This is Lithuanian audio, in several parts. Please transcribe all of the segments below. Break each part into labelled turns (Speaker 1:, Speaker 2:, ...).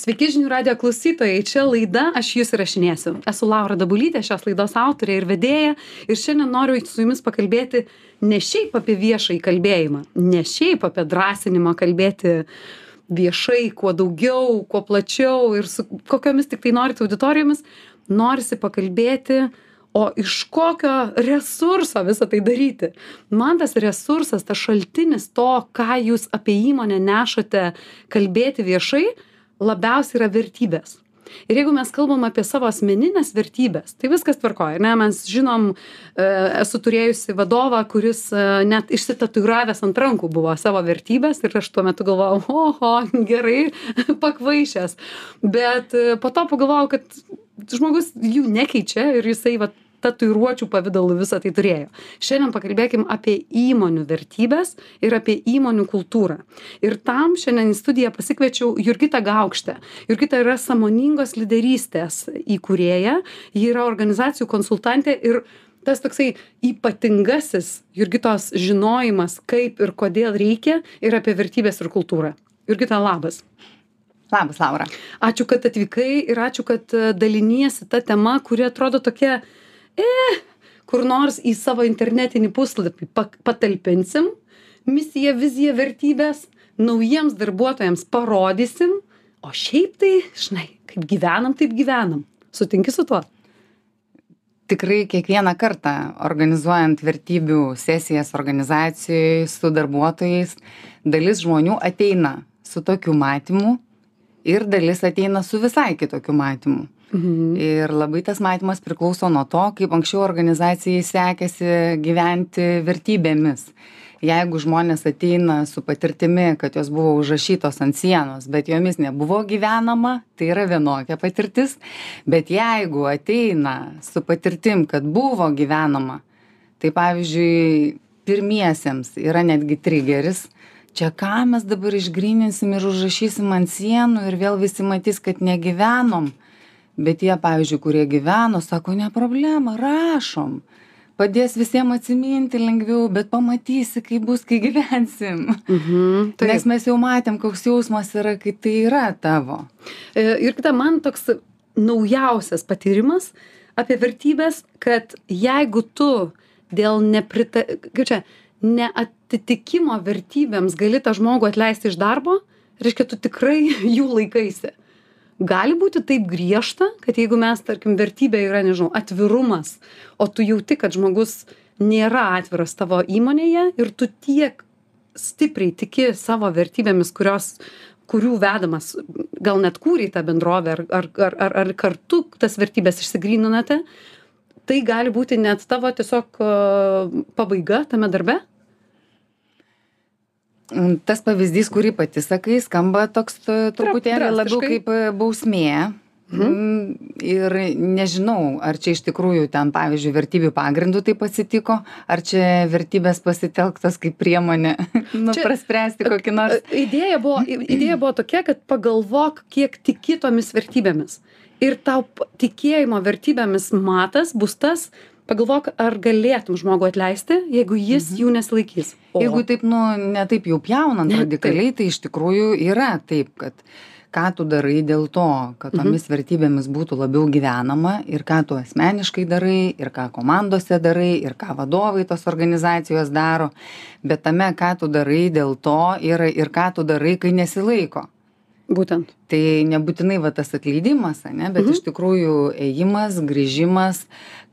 Speaker 1: Sveiki žinių radio klausytojai, čia laida Aš jūs įrašinėsiu. Esu Laura Dabulytė, šios laidos autorė ir vedėja. Ir šiandien noriu su jumis pakalbėti ne šiaip apie viešą įkalbėjimą, ne šiaip apie drąsinimą kalbėti viešai, kuo daugiau, kuo plačiau ir su kokiomis tik tai norite auditorijomis, norisi pakalbėti o iš kokio resurso visą tai daryti? Man tas resursas tas šaltinis to ką jūs apie įmonę nešate kalbėti viešai labiausiai yra vertybės. Ir jeigu mes kalbam apie savo asmenines vertybes tai viskas tvarkoj ane mes žinom e, esu turėjusi vadovą kuris e, net išsitatuiravęs ant rankų buvo savo vertybes ir aš tuo metu galvojau oho gerai pakvaišęs. Bet e, po to pagalvojau kad žmogus jų nekeičia ir jisai vat tatuiruočių pavidalu visa tai turėjo. Šiandien pakalbėkim apie įmonių vertybes ir apie įmonių kultūrą. Ir tam šiandien į studiją pasikviečiau jurgitą gaukštę. Jurgita yra sąmoningos lyderystės įkūrėja. Ji yra organizacijų konsultantė ir tas toksai ypatingasis jurgitos žinojimas kaip ir kodėl reikia ir apie vertybes ir kultūrą. Jurgita labas.
Speaker 2: Labas, Laura.
Speaker 1: Ačiū, kad atvykai ir ačiū, kad daliniesi tą temą, kuri atrodo tokia, e, kur nors į savo internetinį puslapį patalpinsim, misiją, viziją, vertybės, naujiems darbuotojams parodysim, o šiaip tai, žinai, kaip gyvenam, taip gyvenam. Sutinki su tuo?
Speaker 2: Tikrai kiekvieną kartą organizuojant vertybių sesijas organizacijai su darbuotojais, dalis žmonių ateina su tokiu matymu, ir dalis ateina su visai kitokiu matymu. Mhm. Ir labai tas matymas priklauso nuo to, kaip anksčiau organizacijai sekėsi gyventi vertybėmis. Jeigu žmonės ateina su patirtimi, kad jos buvo užrašytos ant sienos, bet jomis nebuvo gyvenama, tai yra vienokia patirtis. Bet jeigu ateina su patirtim, kad buvo gyvenama, tai pavyzdžiui, pirmiesiems yra netgi trigeris, čia ką mes dabar išgryninsim ir užrašysim ant sienų ir vėl visi matys kad negyvenom. Bet tie pavyzdžiui kurie gyveno sako ne problema rašom. Padės visiem atsiminti lengviau bet pamatysi kaip bus kai gyvensim.
Speaker 1: Mhm,
Speaker 2: nes mes jau matėm koks jausmas yra kai tai yra tavo.
Speaker 1: E, ir kita man toks naujausias patyrimas apie vertybes kad jeigu tu dėl neprita kaip čia neatitikimo vertybėms gali tą žmogų atleisti iš darbo reiškia tu tikrai jų laikaisi gali būti taip griežta kad jeigu mes tarkim vertybė yra nežinau atvirumas o tu jauti kad žmogus nėra atviras tavo įmonėje ir tu tiek stipriai tiki savo vertybėmis kurios kurių vedamas gal net kūrei tą bendrovę ar ar ar ar ar kartu tas vertybes išsigryninate tai gali būti net tavo tiesiog pabaiga tame darbe?
Speaker 2: Mm, tas pavyzdys, kurį pati sakai, skamba toks truputėlį labiau kaip e, bausmė. Mhm. Mm, ir nežinau, ar čia iš tikrųjų ten, pavyzdžiui, vertybių pagrindų taip atsitiko, ar čia vertybės pasitelktas kaip priemonė, nu, čia, praspręsti kokį nors.
Speaker 1: Idėja buvo, idėja buvo tokia, kad pagalvok, kiek tiki tomis vertybėmis ir tau tikėjimo vertybėmis matas bus tas pagalvok ar galėtum žmogų atleisti jeigu jis
Speaker 2: mhm.
Speaker 1: jų nesilaikys
Speaker 2: o jeigu taip nu ne taip jau pjaunant radikaliai tai iš tikrųjų yra taip kad ką tu darai dėl to kad
Speaker 1: mhm.
Speaker 2: tomis vertybėmis būtų labiau gyvenama ir ką tu asmeniškai darai ir ką komandose darai ir ką vadovai tos organizacijos daro bet tame ką tu darai dėl to yra ir ką tu darai kai nesilaiko
Speaker 1: būtent.
Speaker 2: Tai nebūtinai va tas atleidimas ane bet
Speaker 1: Mhm.
Speaker 2: iš tikrųjų ėjimas grįžimas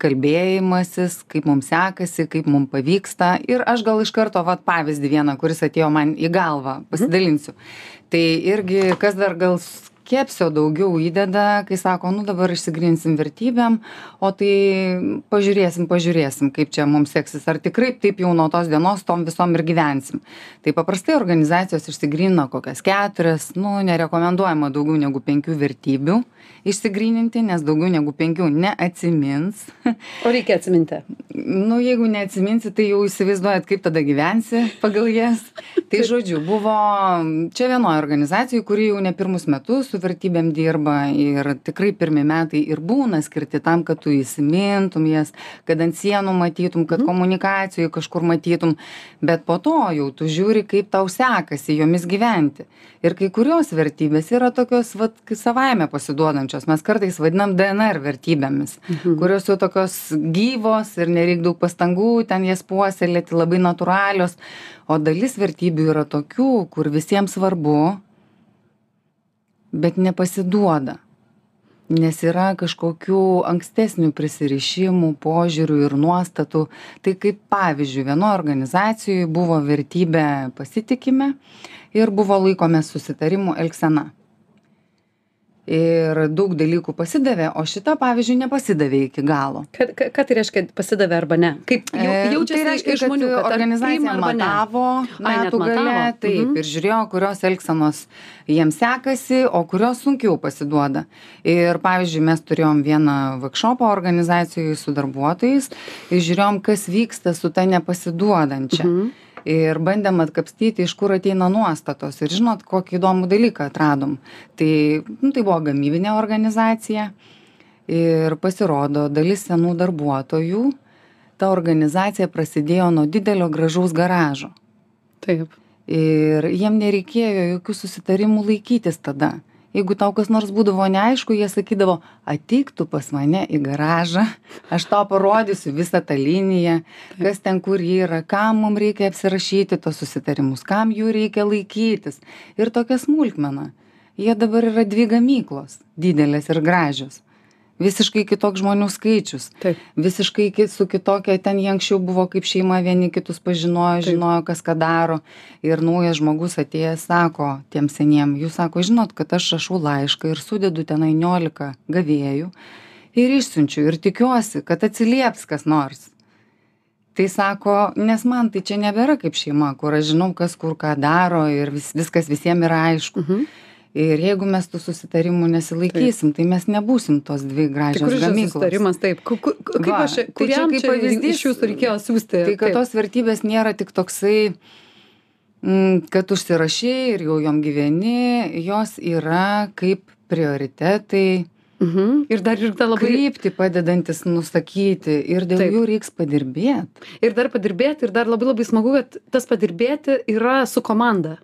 Speaker 2: kalbėjimasis kaip mum sekasi kaip mum pavyksta. Ir aš gal iš karto vat pavyzdį vieną kuris atėjo man į galvą. Pasidalinsiu. Tai irgi kas dar gal skepsio daugiau įdeda kai sako nu dabar išsigryninsim vertybėm o tai pažiūrėsim pažiūrėsim kaip čia mum seksis ar tikrai taip jau nuo tos dienos tom visom ir gyvensim. Tai paprastai organizacijos išsigrynina kokias keturias nu nerekomenduojama daugiau negu penkių vertybių išsigryninti nes daugiau negu penkių neatsimins.
Speaker 1: O reikia atsiminti.
Speaker 2: Nu jeigu neatsiminsi tai jau įsivaizduojat kaip tada gyvensi pagal jas. Tai žodžiu buvo čia vienoj organizacijoj kuri jau ne pirmus metus su vertybėm dirba ir tikrai pirmi metai ir būna skirti tam kad tu įsimintum jas kad ant sienų matytum kad komunikacijoj kažkur matytum bet po to jau tu žiūri kaip tau sekasi jomis gyventi. Ir kai kurios vertybės yra tokios vat savaime pasiduodančios. Mes kartais vadinam dnr vertybėmis kurios jau tokios gyvos ir nereik daug pastangų ten jas puoselėti labai natūralios. O dalis vertybių yra tokių kur visiems svarbu bet nepasiduoda nes yra kažkokių ankstesnių prisirišimų požiūrių ir nuostatų. Tai kaip pavyzdžiui vienoj organizacijoj buvo vertybė pasitikime ir buvo laikomės susitarimų elgsena ir daug dalykų pasidavė o šita pavyzdžiui nepasidavė iki galo
Speaker 1: Ką, ką, ką tai reiškia pasidavė arba ne? Kaip jau,
Speaker 2: E,
Speaker 1: jaučiasi
Speaker 2: tai reiškia,
Speaker 1: iš žmonių,
Speaker 2: kad
Speaker 1: kad ar
Speaker 2: organizacija
Speaker 1: priima arba ne?
Speaker 2: matavo
Speaker 1: Ai, net
Speaker 2: metų gale,
Speaker 1: matavo?
Speaker 2: taip,
Speaker 1: Mhm.
Speaker 2: ir žiūrėjo, kurios elgsenos jiems sekasi, o kurios sunkiau pasiduoda. Ir pavyzdžiui, mes turėjom vieną workshopą organizacijoje su darbuotojais ir žiūrėjom, kas vyksta su ta nepasiduodančia.
Speaker 1: Mhm.
Speaker 2: Ir bandėm atkapstyti, iš kur ateina nuostatos. Ir žinot, kokį įdomų dalyką atradom. Tai, nu, tai buvo gamybinė organizacija. Ir pasirodo, dalis senų darbuotojų, ta organizacija prasidėjo nuo didelio gražaus garažo.
Speaker 1: Taip.
Speaker 2: Ir jiem nereikėjo jokių susitarimų laikytis tada. Jeigu tau kas nors būdavo neaišku, jie sakydavo, ateik tu pas mane į garažą, aš tau parodysiu visą tą liniją, kas ten kur yra, kam mums reikia apsirašyti tos susitarimus, kam jų reikia laikytis. Ir tokia smulkmena. Jie dabar yra dvi gamyklos, didelės ir gražios. Visiškai kitoks žmonių skaičius.
Speaker 1: Taip.
Speaker 2: visiškai ki su kitokia ten jie anksčiau buvo kaip šeima vieni kitus pažinojo žinojo kas ką daro. Ir naujas žmogus atėjęs sako tiem seniem jūs sako žinot kad aš rašau laišką ir sudedu tenai niolika gavėjų ir išsiunčiu ir tikiuosi kad atsilieps kas nors. Tai sako nes man tai čia nebėra kaip šeima kur aš žinau kas kur ką daro ir vis viskas visiem yra aišku.
Speaker 1: Mhm.
Speaker 2: Ir jeigu mes tų susitarimų nesilaikysim tai mes nebūsim tos dvi
Speaker 1: Tai
Speaker 2: gražios
Speaker 1: čia
Speaker 2: gamyklos
Speaker 1: susitarimas, taip. Ku, kaip
Speaker 2: Va,
Speaker 1: aš,
Speaker 2: tai čia
Speaker 1: kuriam
Speaker 2: kaip pavyzdys,
Speaker 1: iš jūsų reikėjo siūsti?
Speaker 2: Tai kad
Speaker 1: Taip.
Speaker 2: tos vertybės nėra tik toksai, mm, kad užsirašai ir jau jom gyveni, jos yra kaip prioritetai,
Speaker 1: Mhm. Ir dar ir ta labai...
Speaker 2: krypti padedantis nusakyti ir dėl
Speaker 1: Taip.
Speaker 2: jų reiks padirbėti.
Speaker 1: Ir dar padirbėti, ir dar labai labai smagu, kad tas padirbėti yra su komanda.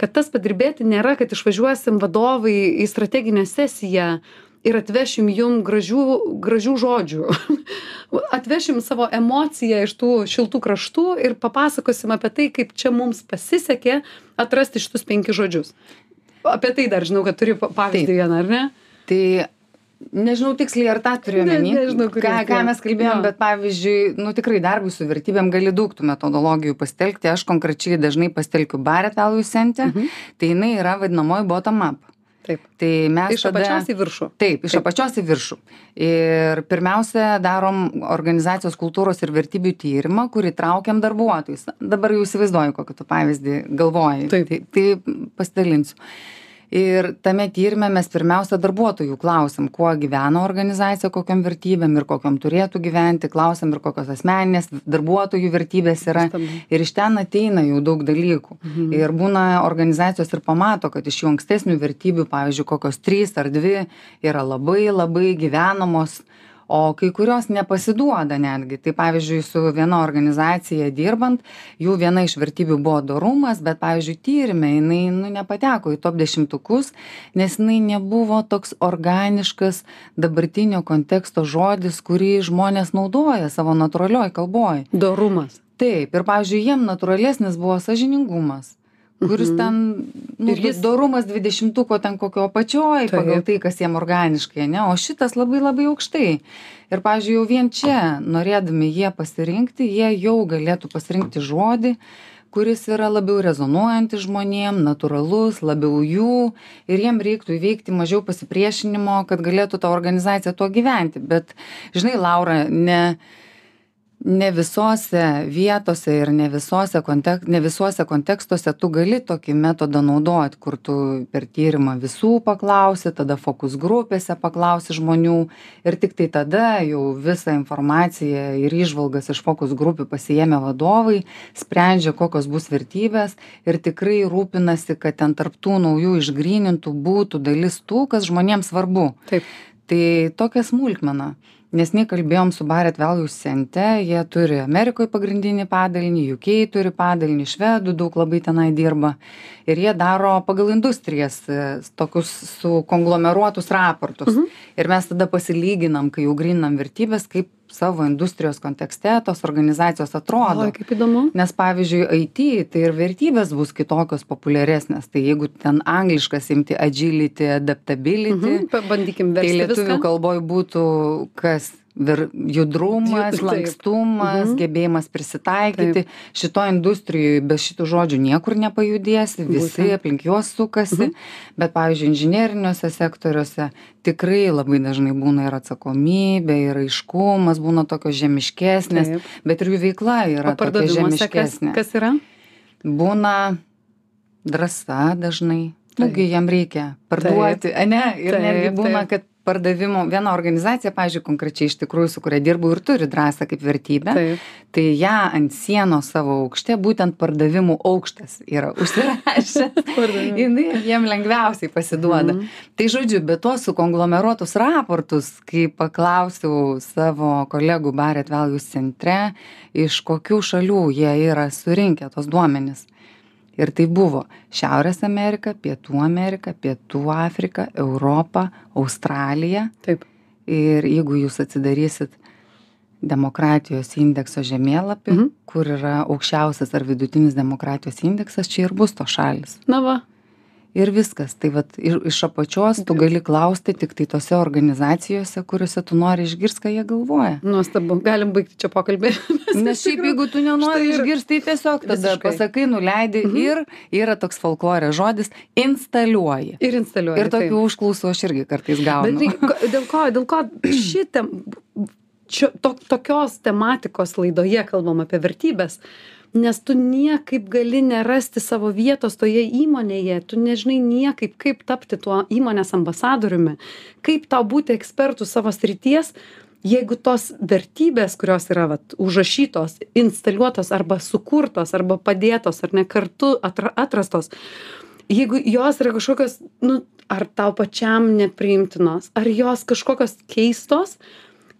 Speaker 1: Kad tas padirbėti nėra, kad išvažiuosim vadovai į strateginę sesiją ir atvešim jum gražių, gražių žodžių. atvešim savo emociją iš tų šiltų kraštų ir papasakosim apie tai, kaip čia mums pasisekė atrasti šitus penkis žodžius. Apie tai dar žinau, kad turi pa- pavyzdį
Speaker 2: Taip.
Speaker 1: vieną, ar ne?
Speaker 2: Tai nežinau tiksliai, ar tą turiu
Speaker 1: Ne-
Speaker 2: omeny,
Speaker 1: nežinau, kurį
Speaker 2: ką, ką mes kalbėjom,
Speaker 1: Jo.
Speaker 2: bet pavyzdžiui, nu tikrai darbui su vertybėm gali daug tų metodologijų pastelgti. Aš konkrečiai dažnai pastelkiu Barrett Alusentę,
Speaker 1: Mhm.
Speaker 2: tai jinai yra vadinamoji bottom up.
Speaker 1: Taip.
Speaker 2: Tai mes
Speaker 1: Iš
Speaker 2: tada-
Speaker 1: apačios į viršų.
Speaker 2: Taip, iš
Speaker 1: Taip.
Speaker 2: apačios į viršų. Ir pirmiausia, darom organizacijos kultūros ir vertybių tyrimą, kurį traukiam darbuotojus. Dabar jau įsivaizduoju, kokį tu pavyzdį galvoji.
Speaker 1: Taip.
Speaker 2: Tai, tai pasidalinsiu. Ir tame tyrime mes pirmiausia darbuotojų klausim, kuo gyvena organizacija, kokiam vertybėm ir kokiam turėtų gyventi, klausim ir kokios asmeninės darbuotojų vertybės yra. Ir iš ten ateina jau daug dalykų.
Speaker 1: Mhm.
Speaker 2: Ir būna organizacijos ir pamato, kad iš jų ankstesnių vertybių, pavyzdžiui, kokios trys ar dvi yra labai labai gyvenamos, o kai kurios nepasiduoda netgi. Tai pavyzdžiui, su viena organizacija dirbant, jų viena iš vertybių buvo dorumas, bet pavyzdžiui, tyrimė jinai nu, nepateko į top dešimtukus, nes jinai nebuvo toks organiškas dabartinio konteksto žodis, kurį žmonės naudoja savo natūralioj kalboj.
Speaker 1: Dorumas.
Speaker 2: Taip, ir pavyzdžiui, jiem natūralesnis buvo sažiningumas, kuris
Speaker 1: Mhm.
Speaker 2: ten, nu,
Speaker 1: Ir jis-
Speaker 2: dorumas dvidešimtuko ten kokio apačioj,
Speaker 1: Taip.
Speaker 2: pagal tai, kas jiem organiškai, ne, o šitas labai labai aukštai. Ir, pavyzdžiui, jau vien čia, norėdami jie pasirinkti, jie jau galėtų pasirinkti žodį, kuris yra labiau rezonuojantis žmonėm, natūralus, labiau jų ir jiem reiktų įveikti mažiau pasipriešinimo, kad galėtų ta organizacija tuo gyventi. Bet, žinai, Laura, ne, ne visose vietose ir ne visose kontek ne visuose kontekstuose tu gali tokį metodą naudot kur tu per tyrimą visų paklausi tada fokus grupėse paklausi žmonių ir tiktai tada jau visą informaciją ir įžvalgas iš fokus grupių pasiėmę vadovai sprendžia kokios bus vertybės ir tikrai rūpinasi kad ten tarp tų naujų išgrynintų būtų dalis tų kas žmonėms svarbu
Speaker 1: Taip.
Speaker 2: tai tokia smulkmena neseniai kalbėjom su baret values cente jie turi amerikoj pagrindinį padalinį uk turi padalinį švedų daug labai tenai dirba. Ir jie daro pagal industrijas e, tokius sukonglomeruotus raportus. Ir mes tada pasilyginam kai jau gryninam vertybes kaip savo industrijos kontekste tos organizacijos atrodo
Speaker 1: Oi, kaip įdomu.
Speaker 2: nes pavyzdžiui it tai ir vertybės bus kitokios populiaresnės tai jeigu ten angliškas imti agility adaptability
Speaker 1: Mhm. Pabandykim
Speaker 2: tai
Speaker 1: versti
Speaker 2: lietuvių
Speaker 1: viską.
Speaker 2: kalboj būtų kas vir judrumas
Speaker 1: Ju- taip.
Speaker 2: lankstumas
Speaker 1: Mhm.
Speaker 2: gebėjimas prisitaikyti šitoj industrijoj be šitų žodžių niekur nepajudėsi visi
Speaker 1: Būtent.
Speaker 2: aplink juos sukasi
Speaker 1: Mhm.
Speaker 2: bet pavyzdžiui inžineriniuose sektoriuose tikrai labai dažnai būna ir atsakomybė ir aiškumas būna tokios žemiškesnės
Speaker 1: Taip.
Speaker 2: bet ir jų veikla yra tokia
Speaker 1: pardavimuose kas,
Speaker 2: žemiškesnė
Speaker 1: kas yra?
Speaker 2: būna drąsa dažnai
Speaker 1: Taip.
Speaker 2: nugi jam reikia parduoti ane ir
Speaker 1: Taip,
Speaker 2: netgi būna
Speaker 1: taip.
Speaker 2: kad pardavimo viena organizacija pavyzdžiui konkrečiai iš tikrųjų su kuria dirbu ir turi drąsą kaip vertybę
Speaker 1: Taip.
Speaker 2: tai ją ant sienos savo aukšte būtent pardavimų aukštas yra užsirašę
Speaker 1: Pardavimų.
Speaker 2: jinai jiem lengviausiai pasiduoda
Speaker 1: Mhm.
Speaker 2: tai žodžiu bet tuos sukonglomeruotus raportus kai paklausiau savo kolegų baret values centre iš kokių šalių jie yra surinkę tuos duomenis ir tai buvo šiaurės amerika pietų amerika pietų afrika europa australija
Speaker 1: Taip.
Speaker 2: ir jeigu jūs atsidarysit demokratijos indekso žemėlapį
Speaker 1: Mhm.
Speaker 2: kur yra aukščiausias ar vidutinis demokratijos indeksas čia ir bus tos šalys
Speaker 1: Na va.
Speaker 2: Ir viskas tai vat ir iš apačios tu gali klausti tiktai tose organizacijose kuriose tu nori išgirst ką jie galvoja
Speaker 1: Nuostabu. Galim baigti čia pokalbį.
Speaker 2: nes šiaip jeigu tu nenori išgirst tai tiesiog tada pasakai nuleidi
Speaker 1: Mhm.
Speaker 2: ir yra toks folklore žodis instaliuoji
Speaker 1: Ir instaliuoji.
Speaker 2: ir tokių užklausų aš irgi kartais
Speaker 1: Bet
Speaker 2: gaunu
Speaker 1: žinai, ko- dėl ko, dėl ko šitam, čia, to, tokios tematikos laidoje kalbam apie vertybės, nes tu niekaip gali nerasti savo vietos toje įmonėje, tu nežinai niekaip, kaip tapti tuo įmonės ambasadoriumi, kaip tau būti ekspertų savo srities, jeigu tos vertybės, kurios yra vat, užrašytos, instaliuotos arba sukurtos, arba padėtos, ar ne kartu atra, atrastos, jeigu jos yra kažkokios, nu, ar tau pačiam nepriimtinos, ar jos kažkokios keistos,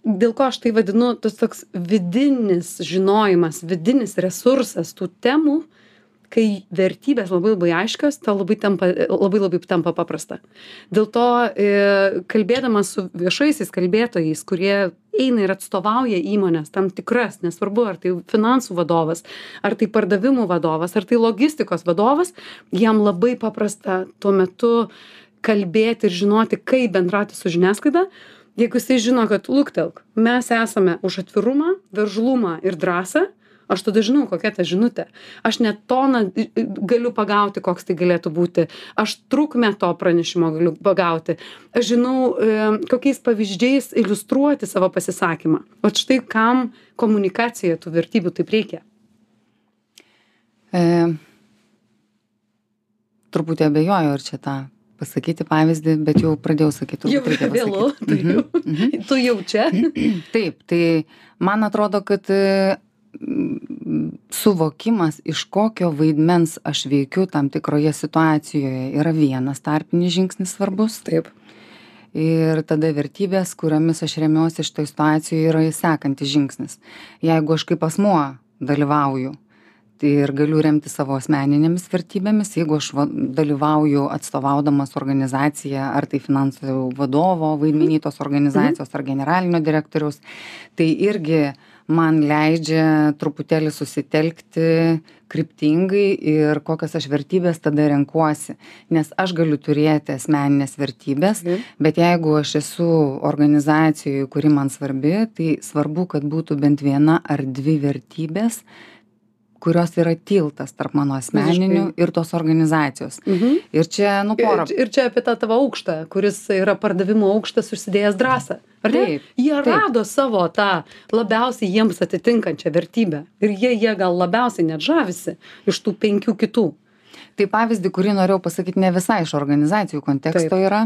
Speaker 1: dėl ko aš tai vadinu, tas toks vidinis žinojimas, vidinis resursas tų temų, kai vertybės labai labai aiškios, tau labai, tampa, labai labai tampa paprasta. Dėl to, e, kalbėdamas su viešaisiais kalbėtojais, kurie eina ir atstovauja įmonės tam tikras, nesvarbu, ar tai finansų vadovas, ar tai pardavimų vadovas, ar tai logistikos vadovas, jam labai paprasta tuo metu kalbėti ir žinoti, kaip bendrauti su žiniasklaida, jeigu jisai žino, kad luktelk, mes esame už atvirumą, veržlumą ir drąsą, aš tada žinau, kokia ta žinutė. Aš net toną galiu pagauti, koks tai galėtų būti. Aš trukmę to pranešimo galiu pagauti. Aš žinau, e, kokiais pavyzdžiais iliustruoti savo pasisakymą. O štai kam komunikacija tų vertybių taip reikia.
Speaker 2: E, truputį abejoju, ar čia tą pasakyti pavyzdį, bet jau pradėjau sakyti.
Speaker 1: Jau vėlu, tai jau.
Speaker 2: Mhm, mhm.
Speaker 1: Tu jau čia.
Speaker 2: Taip, tai man atrodo, kad e, suvokimas, iš kokio vaidmens aš veikiu tam tikroje situacijoje, yra vienas tarpinis žingsnis svarbus.
Speaker 1: Taip.
Speaker 2: Ir tada vertybės, kuriomis aš remiuosi šitoje situacijoje, yra sekantis žingsnis. Jeigu aš kaip asmuo dalyvauju, tai ir galiu remti savo asmeninėmis vertybėmis, jeigu aš va, dalyvauju atstovaudamas organizaciją, ar tai finansų vadovo vaidmenį tos organizacijos, ar generalinio direktoriaus, tai irgi man leidžia truputėlį susitelkti kryptingai ir kokias aš vertybės tada renkuosi. Nes aš galiu turėti asmeninės vertybės,
Speaker 1: Mhm.
Speaker 2: bet jeigu aš esu organizacijoje, kuri man svarbi, tai svarbu, kad būtų bent viena ar dvi vertybės, kurios yra tiltas tarp mano asmeninių ir tos organizacijos.
Speaker 1: Mhm.
Speaker 2: Ir čia, nu, porą.
Speaker 1: Ir, ir čia apie tą tavo aukštą, kuris yra pardavimo aukštas užsidėjęs drąsą. Ar ne?
Speaker 2: Taip,
Speaker 1: Jie
Speaker 2: taip.
Speaker 1: rado savo tą labiausiai jiems atitinkančią vertybę. Ir jie, jie gal labiausiai net žavisi iš tų penkių kitų.
Speaker 2: Tai pavyzdį, kurį norėjau pasakyti, ne visai iš organizacijų konteksto
Speaker 1: Taip.
Speaker 2: yra.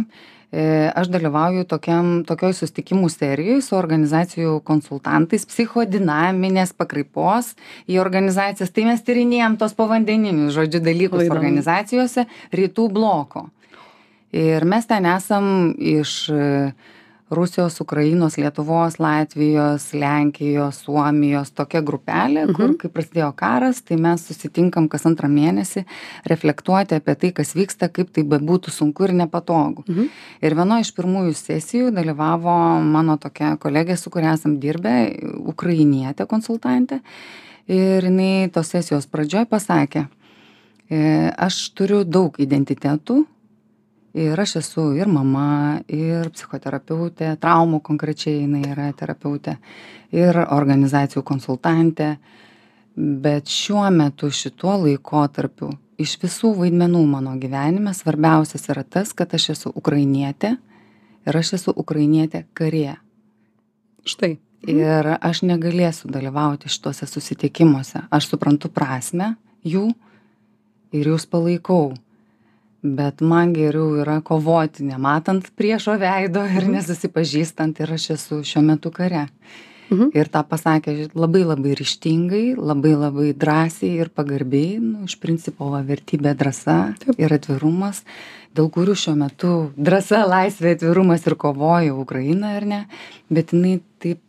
Speaker 2: E, Aš dalyvauju tokiam, tokioj sustikimų serijoje su organizacijų konsultantais psichodinaminės pakraipos į organizacijas. Tai mes tyrinėjom tos povandeninius, žodžiu, dalykus
Speaker 1: Labai įdomu.
Speaker 2: organizacijose rytų bloko. Ir mes ten esam iš e, Rusijos, Ukrainos, Lietuvos, Latvijos, Lenkijos, Suomijos tokia grupelė, kur
Speaker 1: Mhm.
Speaker 2: kai prasidėjo karas, tai mes susitinkam kas antrą mėnesį reflektuoti apie tai, kas vyksta, kaip tai bebūtų sunku ir nepatogu.
Speaker 1: Mhm.
Speaker 2: Ir vienoje iš pirmųjų sesijų dalyvavo mano tokia kolegė, su kuria esam dirbę, ukrainietė konsultantė. Ir jinai tos sesijos pradžioj pasakė, "E, aš turiu daug identitetų ir aš esu ir mama, ir psichoterapeutė, traumų konkrečiai jinai yra terapeutė, ir organizacijų konsultantė. Bet šiuo metu šituo laikotarpiu iš visų vaidmenų mano gyvenime svarbiausias yra tas, kad aš esu ukrainietė ir aš esu ukrainietė karė.
Speaker 1: Štai.
Speaker 2: Ir aš negalėsiu dalyvauti šituose susitikimuose. Aš suprantu prasme jų ir jūs palaikau. Bet man geriau yra kovoti, nematant priešo veido ir
Speaker 1: Mhm.
Speaker 2: nesusipažįstant ir aš esu šiuo metu kare.
Speaker 1: Mhm.
Speaker 2: Ir tą pasakė labai labai ryštingai, labai labai drąsiai ir pagarbiai, nu, iš principo va, vertybė drąsa
Speaker 1: Taip.
Speaker 2: ir atvirumas, dėl kurių šiuo metu drąsa, laisvė, atvirumas ir kovoja Ukraina ar ne, bet jinai taip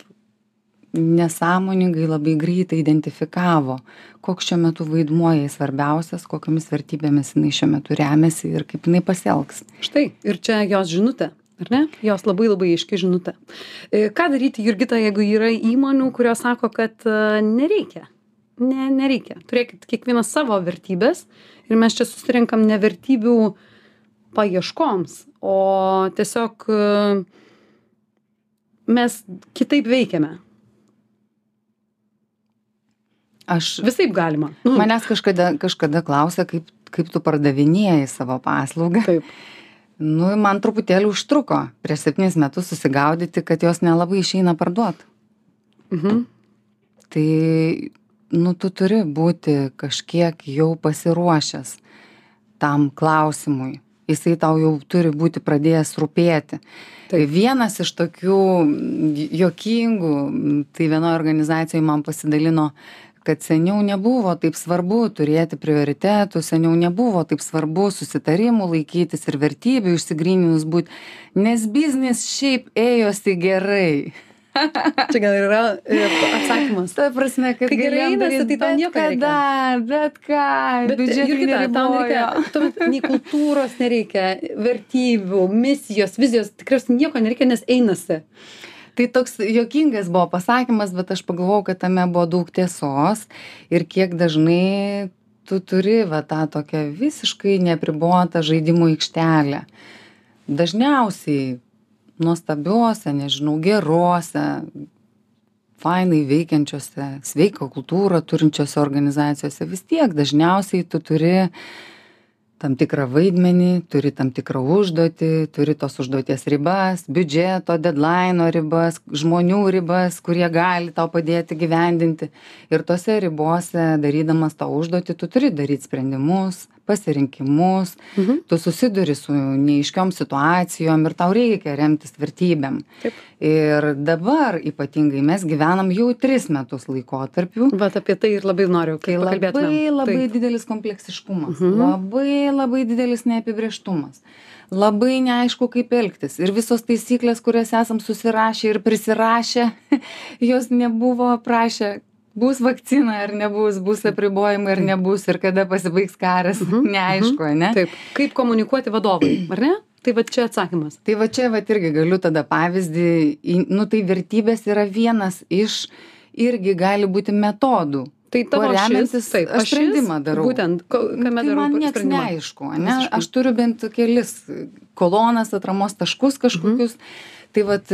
Speaker 2: nesąmoningai labai greitai identifikavo, koks šiuo metu vaidmuo jai svarbiausias, kokiamis vertybėmis jinai šiuo metu remiasi ir kaip jinai pasielgs.
Speaker 1: Štai. Ir čia jos žinutė. Ar ne? Jos labai labai aiški žinutė. E, Ką daryti, Jurgita, jeigu yra įmonių, kurios sako, kad e, nereikia? Ne, nereikia. Turėkit kiekvienas savo vertybės ir mes čia susirinkam ne vertybių paieškoms, o tiesiog e, mes kitaip veikiame.
Speaker 2: Aš
Speaker 1: Visaip galima. Nu,
Speaker 2: Manęs kažkada, kažkada klausė, kaip, kaip tu pardavinėjai savo paslaugą.
Speaker 1: Taip.
Speaker 2: Nu, man truputėlį užtruko prieš septynis metus susigaudyti, kad jos nelabai išeina parduoti.
Speaker 1: Mhm.
Speaker 2: Tai, nu, tu turi būti kažkiek jau pasiruošęs tam klausimui. Jisai tau jau turi būti pradėjęs rūpėti. Tai vienas iš tokių jokingų, tai vienoje organizacijoje man pasidalino, kad seniau nebuvo taip svarbu turėti prioritetų, seniau nebuvo taip svarbu susitarimų laikytis ir vertybių išsigryninus būti, nes biznis šiaip ėjosi gerai.
Speaker 1: Čia gal yra atsakymas.
Speaker 2: Ta prasme, kad
Speaker 1: Kai gerai einasi, tai tau nieko nereikia.
Speaker 2: kada, bet ką,
Speaker 1: Bet Jurgita, tau nereikia, tuomet nei kultūros nereikia, vertybių, misijos, vizijos, tikriausiai nieko nereikia, nes einasi.
Speaker 2: Tai toks jokingas buvo pasakymas, bet aš pagalvojau, kad tame buvo daug tiesos ir kiek dažnai tu turi va tą tokią visiškai nepribotą žaidimų aikštelę. Dažniausiai nuostabiuose, nežinau, geruose, fainai veikiančiose, sveiką kultūrą turinčiose organizacijose vis tiek dažniausiai tu turi tam tikrą vaidmenį, turi tam tikrą užduotį, turi tos užduoties ribas, biudžeto, deadline ribas, žmonių ribas, kurie gali tau padėti gyvendinti. Ir tose ribose, darydamas tą užduotį, tu turi daryti sprendimus, pasirinkimus,
Speaker 1: Mhm.
Speaker 2: tu susiduri su neiškiom situacijom ir tau reikia remtis vertybėm.
Speaker 1: Taip.
Speaker 2: Ir dabar ypatingai mes gyvenam jau tris metus laikotarpiu,
Speaker 1: Vat apie tai ir labai noriu,
Speaker 2: kai
Speaker 1: kai
Speaker 2: labai
Speaker 1: pakalbėtumėm.
Speaker 2: labai
Speaker 1: Taip.
Speaker 2: didelis kompleksiškumas,
Speaker 1: Mhm.
Speaker 2: labai labai didelis neapibrieštumas. Labai neaišku, kaip elgtis. Ir visos taisyklės, kurias esam susirašę ir prisirašę, jos nebuvo prašę, bus vakcina ar nebus, bus apribojimai ar
Speaker 1: Taip.
Speaker 2: nebus ir kada pasibaigs karas,
Speaker 1: Mhm,
Speaker 2: neaišku, ne?
Speaker 1: Taip. Kaip komunikuoti vadovai, ar ne? Tai va čia atsakymas.
Speaker 2: Tai va čia va irgi galiu tada pavyzdį, nu tai vertybės yra vienas iš irgi gali būti metodų,
Speaker 1: tai tavo
Speaker 2: remiantis
Speaker 1: taip,
Speaker 2: aš sprendimą darau.
Speaker 1: Būtent, ko, kame
Speaker 2: tai
Speaker 1: darau
Speaker 2: man
Speaker 1: sprendimą.
Speaker 2: neaišku, ne? Aš turiu bent kelis kolonas, atramos taškus kažkokius. Mhm. Tai vad,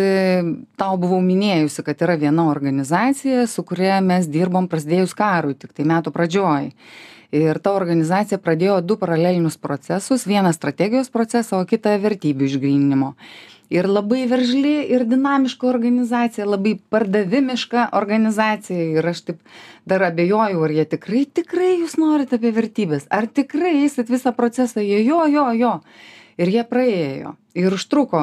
Speaker 2: tau buvau minėjusi, kad yra viena organizacija, su kuria mes dirbom prasidėjus karui, tik tai metų pradžioj. Ir ta organizacija pradėjo du paralelinius procesus, vieną strategijos procesą, o kitą vertybių išgryninimo. Ir labai veržli ir dinamiška organizacija, labai pardavimiška organizacija. Ir aš taip dar abejoju, ar jie tikrai, tikrai jūs norite apie vertybės, ar tikrai eisit visą procesą, jie jo, jo, jo. Ir jie praėjo. Ir užtruko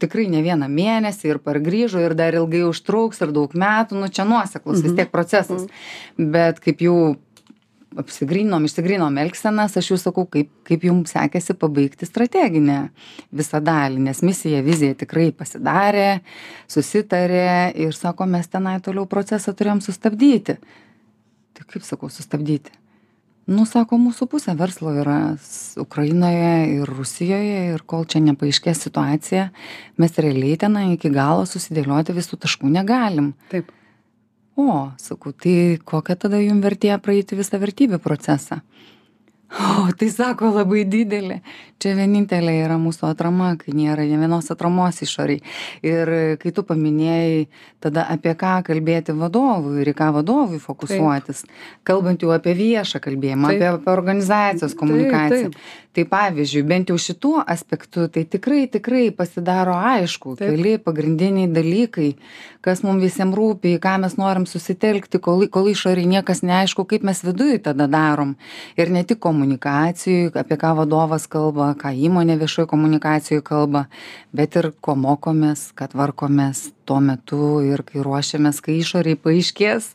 Speaker 2: tikrai ne vieną mėnesį ir pargrįžo ir dar ilgai užtruks ir daug metų, nu čia nuoseklus vis tiek procesas. Bet kaip jau apsigrynom, išsigrynom elgsenas, aš jau sakau, kaip, kaip jums sekėsi pabaigti strateginę visą dalį, nes misija, vizija tikrai pasidarė, susitarė ir sako, mes tenai toliau procesą turėjom sustabdyti. Tai kaip sakau, sustabdyti? Nu, sako, mūsų pusė verslo yra Ukrainoje ir Rusijoje ir kol čia nepaaiškės situacija, mes realiai tenai iki galo susidėlioti visų taškų negalim.
Speaker 1: Taip.
Speaker 2: O, sakau, tai kokią tada jum vertėjo praeiti visą vertybių procesą? O, tai sako labai didelė. Čia vienintelė yra mūsų atrama, kai nėra ne vienos atramos išoriai. Ir kai tu paminėjai, tada apie ką kalbėti vadovui ir į ką vadovui fokusuotis. Kalbant jau apie viešą kalbėjimą,
Speaker 1: Taip.
Speaker 2: apie, apie organizacijos
Speaker 1: Taip,
Speaker 2: komunikaciją.
Speaker 1: taip.
Speaker 2: Tai pavyzdžiui, bent jau šituo aspektu, tai tikrai, tikrai pasidaro aišku,
Speaker 1: Taip.
Speaker 2: keli pagrindiniai dalykai, kas mums visiems rūpi, ką mes norim susitelkti, kol, kol išoriai niekas neaišku, kaip mes viduje tada darom. Ir ne tik komunikacijai, apie ką vadovas kalba, ką įmonė viešoje komunikacijoje kalba, bet ir ko mokomės, kad varkomės tuo metu ir kai ruošiamės, kai išoriai paaiškės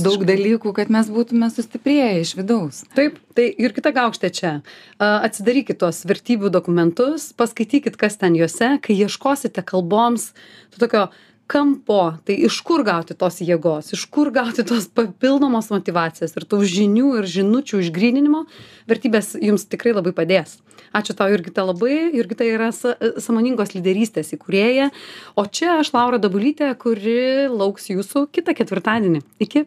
Speaker 2: daug dalykų, kad mes būtume sustiprėję iš vidaus.
Speaker 1: Taip, tai ir kita gaukštė čia. Atsidarykit tuos vertybių dokumentus, paskaitykit, kas ten juose, kai ieškosite kalboms, to tokio kampo, tai iš kur gauti tos jėgos, iš kur gauti tos papildomos motivacijos ir tų žinių ir žinučių išgryninimo, vertybės jums tikrai labai padės. Ačiū tau, Jurgita, labai. Jurgita yra sa samoningos lyderystės įkūrėja, o čia aš Laura Dabulytė, kuri lauks jūsų kitą ketvirtadienį. Iki.